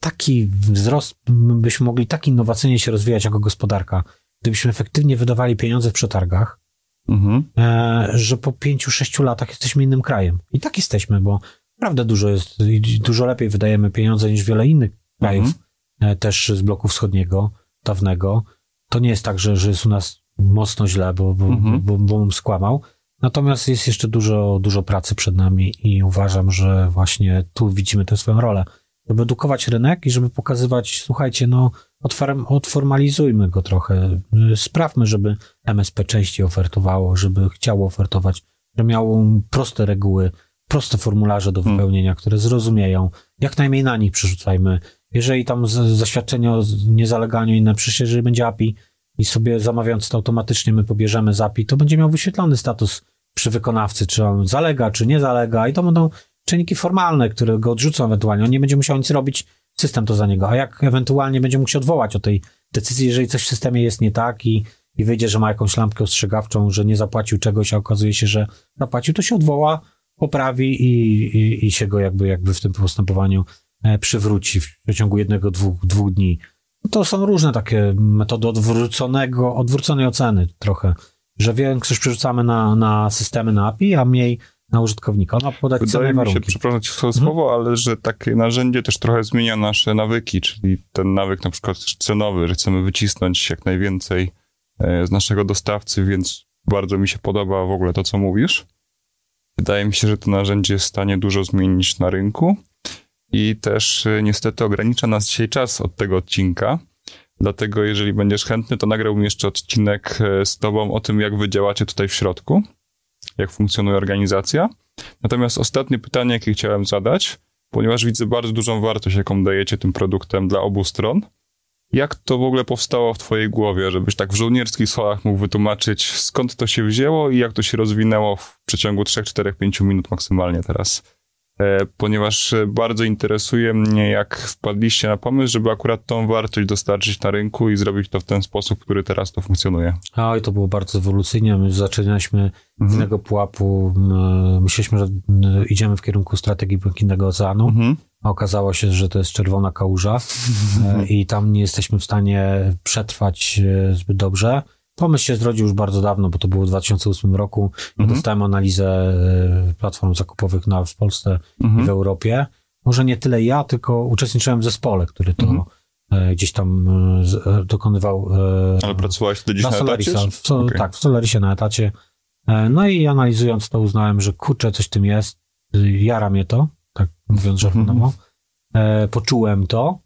taki wzrost, byśmy mogli tak innowacyjnie się rozwijać jako gospodarka, gdybyśmy efektywnie wydawali pieniądze w przetargach, mhm. E, że po 5-6 latach jesteśmy innym krajem. I tak jesteśmy, bo naprawdę dużo jest, dużo lepiej wydajemy pieniądze niż wiele innych krajów. Mhm. E, też z bloku wschodniego, dawnego. To nie jest tak, że, że jest u nas mocno źle, bo, bo, mhm. bo, bo, bym skłamał. Natomiast jest jeszcze dużo, dużo pracy przed nami i uważam, że właśnie tu widzimy tę swoją rolę. Żeby edukować rynek i żeby pokazywać, słuchajcie, no odformalizujmy go trochę. Sprawmy, żeby MSP częściej ofertowało, żeby chciało ofertować, że miało proste reguły, proste formularze do mhm. wypełnienia, które zrozumieją. Jak najmniej na nich przerzucajmy jeżeli tam zaświadczenie o niezaleganiu inne, przecież jeżeli będzie API i sobie zamawiając to automatycznie my pobierzemy z API, to będzie miał wyświetlony status przy wykonawcy, czy on zalega, czy nie zalega i to będą czynniki formalne, które go odrzucą ewentualnie. On nie będzie musiał nic robić, system to za niego. A jak ewentualnie będzie mógł się odwołać od tej decyzji, jeżeli coś w systemie jest nie tak i, i wyjdzie, że ma jakąś lampkę ostrzegawczą, że nie zapłacił czegoś, a okazuje się, że zapłacił, to się odwoła, poprawi i, i, i się go jakby, jakby w tym postępowaniu E, przywróci w przeciągu jednego, dwóch, dwóch dni. To są różne takie metody odwróconego, odwróconej oceny trochę, że większość przerzucamy na, na systemy, na API, a mniej na użytkownika. Ona podać Wydaje mi warunki.
się, przepraszam ci mhm. słowo, ale że takie narzędzie też trochę zmienia nasze nawyki, czyli ten nawyk na przykład cenowy, że chcemy wycisnąć jak najwięcej e, z naszego dostawcy, więc bardzo mi się podoba w ogóle to, co mówisz. Wydaje mi się, że to narzędzie jest w stanie dużo zmienić na rynku i też y, niestety ogranicza nas dzisiaj czas od tego odcinka. Dlatego, jeżeli będziesz chętny, to nagrałbym jeszcze odcinek y, z Tobą o tym, jak Wy działacie tutaj w środku, jak funkcjonuje organizacja. Natomiast ostatnie pytanie, jakie chciałem zadać, ponieważ widzę bardzo dużą wartość, jaką dajecie tym produktem dla obu stron. Jak to w ogóle powstało w Twojej głowie, żebyś tak w żołnierskich słowach mógł wytłumaczyć, skąd to się wzięło i jak to się rozwinęło w przeciągu 3, 4, 5 minut maksymalnie teraz? E, ponieważ bardzo interesuje mnie, jak wpadliście na pomysł, żeby akurat tą wartość dostarczyć na rynku i zrobić to w ten sposób, który teraz to funkcjonuje.
A i to było bardzo ewolucyjnie. My zaczynaliśmy mhm. z innego pułapu. Myśleliśmy, że idziemy w kierunku strategii Błękitnego Oceanu, mhm. a okazało się, że to jest czerwona kałuża mhm. i tam nie jesteśmy w stanie przetrwać e, zbyt dobrze. Pomysł się zrodził już bardzo dawno, bo to było w 2008 roku. Mhm. Dostałem analizę e, platform zakupowych na, w Polsce mhm. i w Europie. Może nie tyle ja, tylko uczestniczyłem w zespole, który to mhm. E, gdzieś tam e, dokonywał.
Ale pracowałeś wtedy gdzieś na, na Solarisa,
w, okay. Tak, w Solarisie na etacie. No i analizując to uznałem, że kurczę, coś tym jest. Jara mnie to, tak mówiąc żartonowo. Poczułem to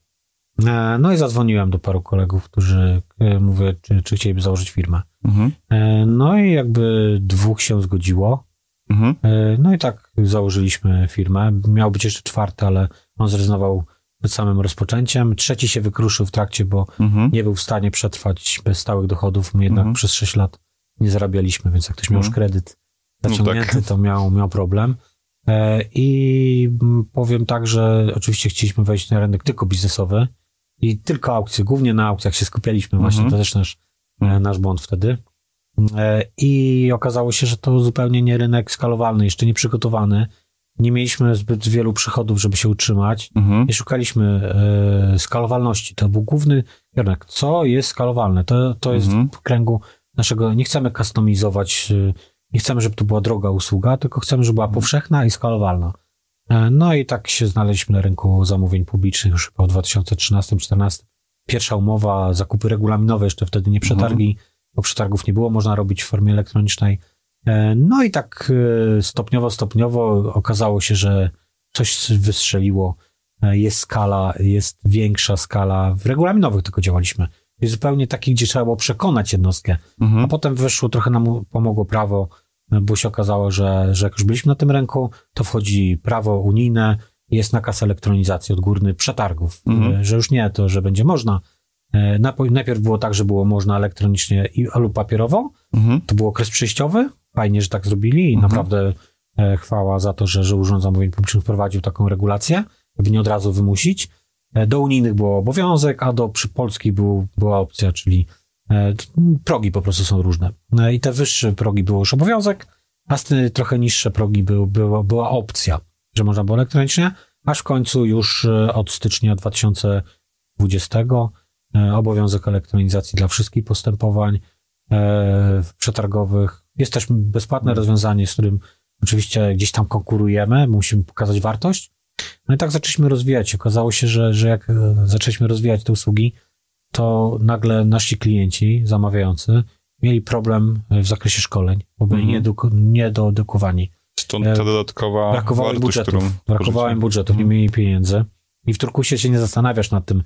no i zadzwoniłem do paru kolegów, którzy e, mówię, czy, czy chcieliby założyć firmę. Mhm. E, no i jakby dwóch się zgodziło. Mhm. E, no i tak założyliśmy firmę. Miał być jeszcze czwarty, ale on zrezygnował przed samym rozpoczęciem. Trzeci się wykruszył w trakcie, bo mhm. nie był w stanie przetrwać bez stałych dochodów. My jednak mhm. przez 6 lat nie zarabialiśmy, więc jak ktoś miał już mhm. kredyt zaciągnięty, no tak. to miał, miał problem. E, I powiem tak, że oczywiście chcieliśmy wejść na rynek tylko biznesowy i tylko aukcje, głównie na aukcjach się skupialiśmy właśnie, mhm. to też nasz, e, nasz błąd wtedy. E, I okazało się, że to zupełnie nie rynek skalowalny, jeszcze nie przygotowany. Nie mieliśmy zbyt wielu przychodów, żeby się utrzymać. Mhm. Nie szukaliśmy skalowalności. To był główny kierunek. Co jest skalowalne? To, to jest mhm. w kręgu naszego, nie chcemy customizować nie chcemy, żeby to była droga usługa, tylko chcemy, żeby była powszechna i skalowalna. E, no i tak się znaleźliśmy na rynku zamówień publicznych już w 2013-2014. Pierwsza umowa, zakupy regulaminowe, jeszcze wtedy nie przetargi, mhm. bo przetargów nie było, można robić w formie elektronicznej. E, no i tak e, stopniowo, stopniowo okazało się, że coś wystrzeliło, jest skala, jest większa skala. W regulaminowych tylko działaliśmy. Jest zupełnie taki, gdzie trzeba było przekonać jednostkę. Mhm. A potem wyszło, trochę nam pomogło prawo, bo się okazało, że, że jak już byliśmy na tym rynku, to wchodzi prawo unijne, jest nakaz elektronizacji odgórny przetargów, mhm. że już nie to, że będzie można. E, najpierw było tak, że było można elektronicznie lub papierowo. Mhm. To był okres przejściowy. Fajnie, że tak zrobili i mhm. naprawdę e, chwała za to, że, że Urząd Zamówień Publicznych wprowadził taką regulację, by nie od razu wymusić. E, do unijnych było obowiązek, a do przy polskiej był, była opcja, czyli e, progi po prostu są różne. E, I te wyższe progi było już obowiązek, a te trochę niższe progi był, było, była opcja, że można było elektronicznie, aż w końcu już od stycznia 2020 obowiązek elektronizacji dla wszystkich postępowań przetargowych. Jest też bezpłatne mhm. rozwiązanie, z którym oczywiście gdzieś tam konkurujemy, musimy pokazać wartość, no i tak zaczęliśmy rozwijać. Okazało się, że, że jak e, zaczęliśmy rozwijać te usługi, to nagle nasi klienci zamawiający mieli problem w zakresie szkoleń, bo byli -hmm. niedoedukowani.
Stąd ta dodatkowa
brakowało wartość, budżetów, brakowało im budżetów, nie mhm. mieli pieniędzy. I w Turkusie się nie zastanawiasz nad tym,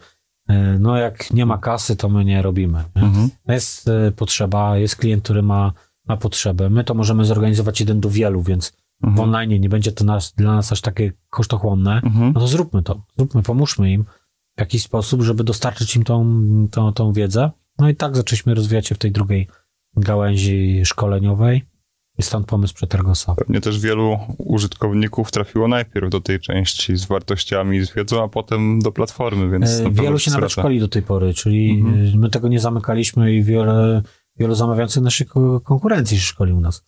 e, no jak nie ma kasy, to my nie robimy. Nie? -hmm. Jest e, potrzeba, jest klient, który ma, ma potrzebę. My to możemy zorganizować jeden do wielu, więc mhm. w online nie będzie to nas, dla nas aż takie kosztochłonne, mhm. no to zróbmy to. Zróbmy, pomóżmy im w jakiś sposób, żeby dostarczyć im tą, tą, tą wiedzę. No i tak zaczęliśmy rozwijać się w tej drugiej gałęzi szkoleniowej. I stąd pomysł Przetargosa.
Pewnie też wielu użytkowników trafiło najpierw do tej części z wartościami, z wiedzą, a potem do platformy, więc...
E, wielu się nawet szkoli do tej pory, czyli mhm. my tego nie zamykaliśmy i wiele, wielu zamawiających naszej konkurencji się szkoli u nas.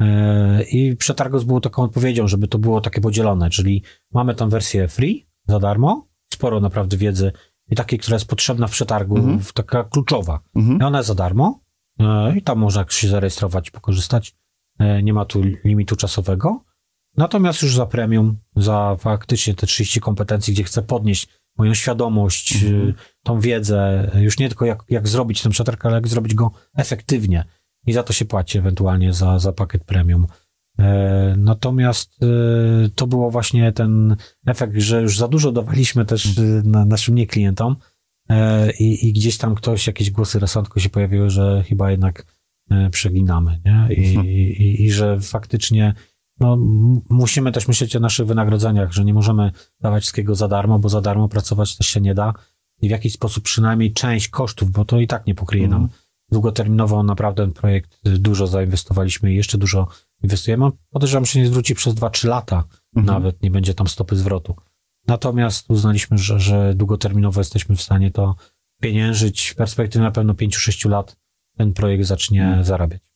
E, I Przetargos było taką odpowiedzią, żeby to było takie podzielone, czyli mamy tam wersję free, za darmo, sporo naprawdę wiedzy i takiej, która jest potrzebna w przetargu, mhm. taka kluczowa. Mhm. I ona jest za darmo e, i tam można się zarejestrować, pokorzystać. E, nie ma tu limitu czasowego. Natomiast już za premium, za faktycznie te 30 kompetencji, gdzie chcę podnieść moją świadomość, mhm. tą wiedzę, już nie tylko jak, jak zrobić ten przetarg, ale jak zrobić go efektywnie i za to się płaci ewentualnie za, za pakiet premium. E, natomiast e, to było właśnie ten efekt, że już za dużo dawaliśmy też e, na, naszym nie klientom i, i gdzieś tam ktoś, jakieś głosy rozsądku się pojawiły, że chyba jednak przeginamy, nie? I, mhm. i, i że faktycznie no, musimy też myśleć o naszych wynagrodzeniach, że nie możemy dawać wszystkiego za darmo, bo za darmo pracować też się nie da. I w jakiś sposób przynajmniej część kosztów, bo to i tak nie pokryje nam mhm. długoterminowo. Naprawdę projekt dużo zainwestowaliśmy i jeszcze dużo inwestujemy. Podejrzewam, że nie zwróci przez 2-3 lata mhm. nawet, nie będzie tam stopy zwrotu. Natomiast uznaliśmy, że, że długoterminowo jesteśmy w stanie to pieniężyć. W perspektywie na pewno 5-6 lat ten projekt zacznie mhm. zarabiać.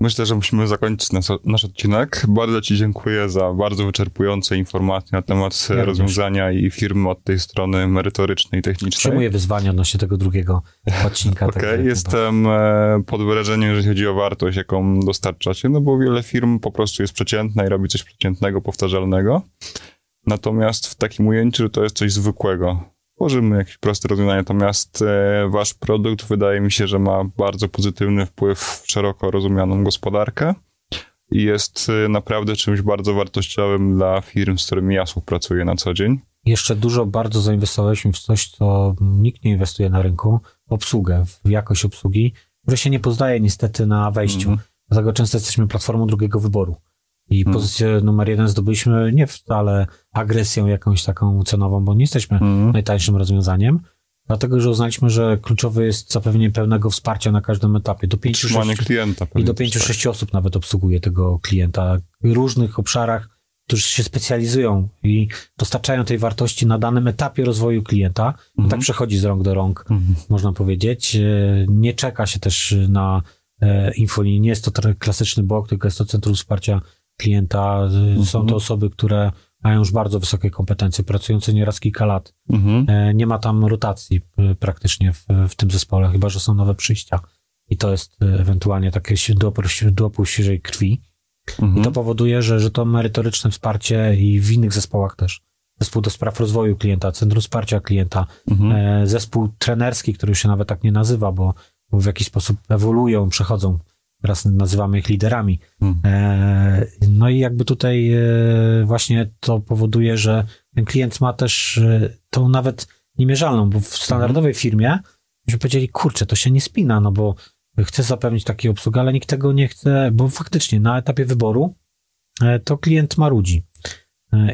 Myślę, że musimy zakończyć nasz, nasz, odcinek. Bardzo Ci dziękuję za bardzo wyczerpujące informacje na temat ja rozwiązania i firmy od tej strony merytorycznej, technicznej.
Przyjmuję wyzwania odnośnie tego drugiego odcinka.
Okay, jestem e, pod wrażeniem, jeżeli chodzi o wartość, jaką dostarczacie, no bo wiele firm po prostu jest przeciętna i robi coś przeciętnego, powtarzalnego. Natomiast w takim ujęciu, to jest coś zwykłego, tworzymy jakieś proste rozwiązania, natomiast e, wasz produkt wydaje mi się, że ma bardzo pozytywny wpływ w szeroko rozumianą gospodarkę i jest e, naprawdę czymś bardzo wartościowym dla firm, z którymi ja współpracuję na co dzień.
Jeszcze dużo bardzo zainwestowaliśmy w coś, co nikt nie inwestuje na rynku, obsługę, w jakość obsługi. które się nie poznaje niestety na wejściu.
Mhm.
Dlatego często jesteśmy platformą drugiego wyboru. I
Mhm.
pozycję numer jeden zdobyliśmy nie wcale agresją jakąś taką cenową, bo nie jesteśmy
Mhm.
najtańszym rozwiązaniem, dlatego że uznaliśmy, że kluczowe jest zapewnienie pełnego wsparcia na każdym etapie. Do pięciu,
Utrzymanie
sześciu,
klienta.
I do
też, tak.
5-6 osób nawet obsługuje tego klienta w różnych obszarach, którzy się specjalizują i dostarczają tej wartości na danym etapie rozwoju klienta.
Mhm.
Tak przechodzi z rąk do rąk,
Mhm.
można powiedzieć. E, Nie czeka się też na e, infolinii. Nie jest to klasyczny blok, tylko jest to centrum wsparcia klienta. Są
Mhm.
to osoby, które mają już bardzo wysokie kompetencje, pracujące nieraz kilka lat.
Mhm.
E, Nie ma tam rotacji e, praktycznie w, w tym zespole, chyba że są nowe przyjścia. I to jest e, ewentualnie takie dopół świeżej krwi. I
Mhm.
to powoduje, że, że to merytoryczne wsparcie i w innych zespołach też. Zespół do spraw rozwoju klienta, Centrum Wsparcia Klienta,
Mhm.
e, zespół trenerski, który się nawet tak nie nazywa, bo, bo w jakiś sposób ewoluują, przechodzą. Teraz nazywamy ich liderami.
Mhm.
E, no i jakby tutaj e, właśnie to powoduje, że ten klient ma też e, tą nawet niemierzalną, bo w standardowej firmie byśmy powiedzieli, kurczę, to się nie spina, no bo chcę zapewnić takiej obsługi, ale nikt tego nie chce, bo faktycznie na etapie wyboru to klient marudzi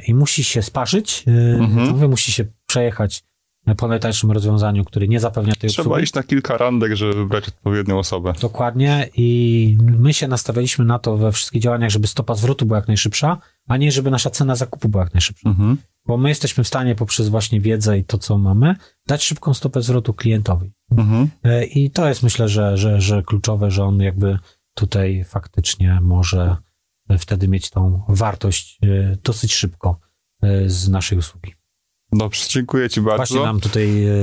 i musi się sparzyć,
Mhm.
mówię, musi się przejechać po najtańszym rozwiązaniu, które nie zapewnia tej
Trzeba
obsługi.
iść na kilka randek, żeby wybrać odpowiednią osobę.
Dokładnie i my się nastawialiśmy na to we wszystkich działaniach, żeby stopa zwrotu była jak najszybsza, a nie żeby nasza cena zakupu była jak najszybsza.
Mhm.
Bo my jesteśmy w stanie poprzez właśnie wiedzę i to, co mamy, dać szybką stopę zwrotu klientowi.
Mhm.
E, I to jest myślę, że, że, że kluczowe, że on jakby tutaj faktycznie może wtedy mieć tą wartość e, dosyć szybko e, z naszej usługi.
Dobrze, dziękuję ci bardzo.
Właśnie nam tutaj e,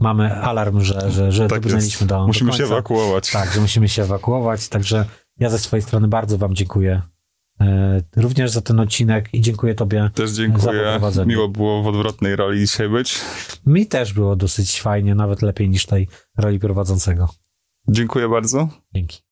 mamy alarm, że, że, że
Tak
dobrnęliśmy do
Musimy
do
się ewakuować.
Tak, że musimy się ewakuować, także ja ze swojej strony bardzo wam dziękuję e, również za ten odcinek i dziękuję tobie.
Też
Za
dziękuję.
poprowadzenie.
Miło było w odwrotnej roli dzisiaj być.
Mi też było dosyć fajnie, nawet lepiej niż tej roli prowadzącego.
Dziękuję bardzo.
Dzięki.